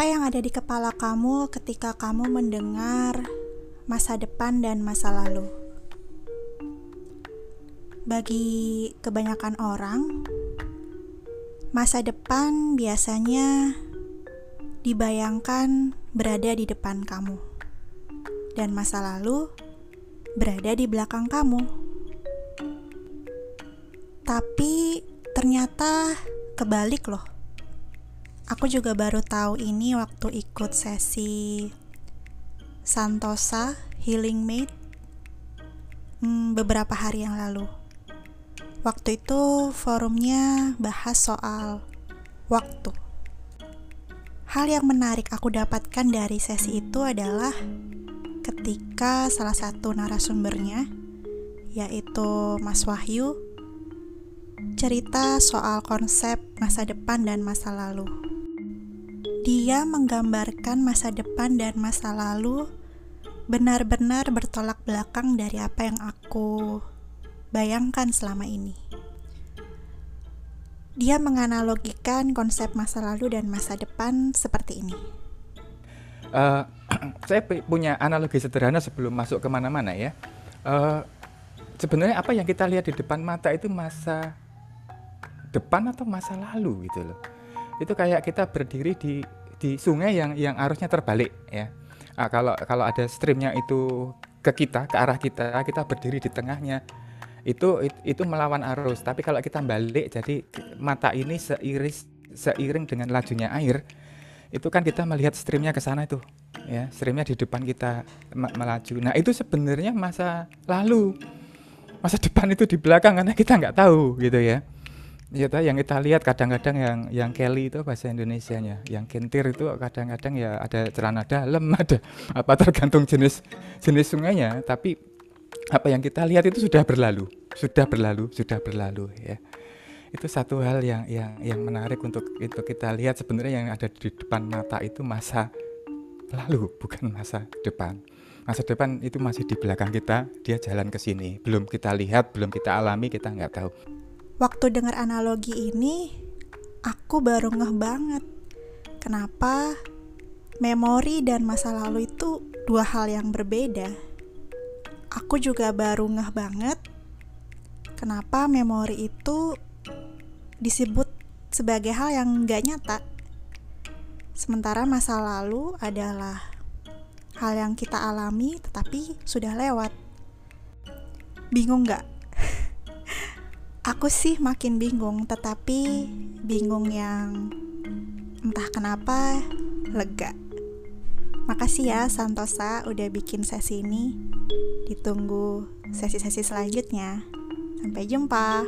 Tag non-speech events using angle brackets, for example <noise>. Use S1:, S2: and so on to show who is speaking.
S1: Apa yang ada di kepala kamu ketika kamu mendengar masa depan dan masa lalu? Bagi kebanyakan orang, masa depan biasanya dibayangkan berada di depan kamu, dan masa lalu berada di belakang kamu. Tapi ternyata kebalik, loh. Aku juga baru tahu ini waktu ikut sesi Santosa Healing Mate hmm, beberapa hari yang lalu. Waktu itu forumnya bahas soal waktu. Hal yang menarik aku dapatkan dari sesi itu adalah ketika salah satu narasumbernya, yaitu Mas Wahyu, cerita soal konsep masa depan dan masa lalu. Dia menggambarkan masa depan dan masa lalu benar-benar bertolak belakang dari apa yang aku bayangkan selama ini. Dia menganalogikan konsep masa lalu dan masa depan seperti ini.
S2: Uh, <clears throat> saya punya analogi sederhana sebelum masuk ke mana-mana ya. Uh, sebenarnya apa yang kita lihat di depan mata itu masa depan atau masa lalu gitu loh itu kayak kita berdiri di di sungai yang yang arusnya terbalik ya. Nah, kalau kalau ada streamnya itu ke kita ke arah kita kita berdiri di tengahnya itu itu melawan arus. Tapi kalau kita balik jadi mata ini seiris seiring dengan lajunya air itu kan kita melihat streamnya ke sana itu ya streamnya di depan kita melaju. Nah itu sebenarnya masa lalu. Masa depan itu di belakang karena kita nggak tahu gitu ya Ya, yang kita lihat kadang-kadang yang yang Kelly itu bahasa Indonesianya, yang kentir itu kadang-kadang ya ada celana dalam, <laughs> ada apa tergantung jenis jenis sungainya. Tapi apa yang kita lihat itu sudah berlalu, sudah berlalu, sudah berlalu ya. Itu satu hal yang yang yang menarik untuk itu kita lihat sebenarnya yang ada di depan mata itu masa lalu, bukan masa depan. Masa depan itu masih di belakang kita, dia jalan ke sini. Belum kita lihat, belum kita alami, kita nggak tahu
S1: Waktu dengar analogi ini, aku baru ngeh banget. Kenapa memori dan masa lalu itu dua hal yang berbeda? Aku juga baru ngeh banget kenapa memori itu disebut sebagai hal yang gak nyata. Sementara masa lalu adalah hal yang kita alami tetapi sudah lewat. Bingung gak? Aku sih makin bingung, tetapi bingung yang entah kenapa lega. Makasih ya Santosa udah bikin sesi ini. Ditunggu sesi-sesi selanjutnya. Sampai jumpa.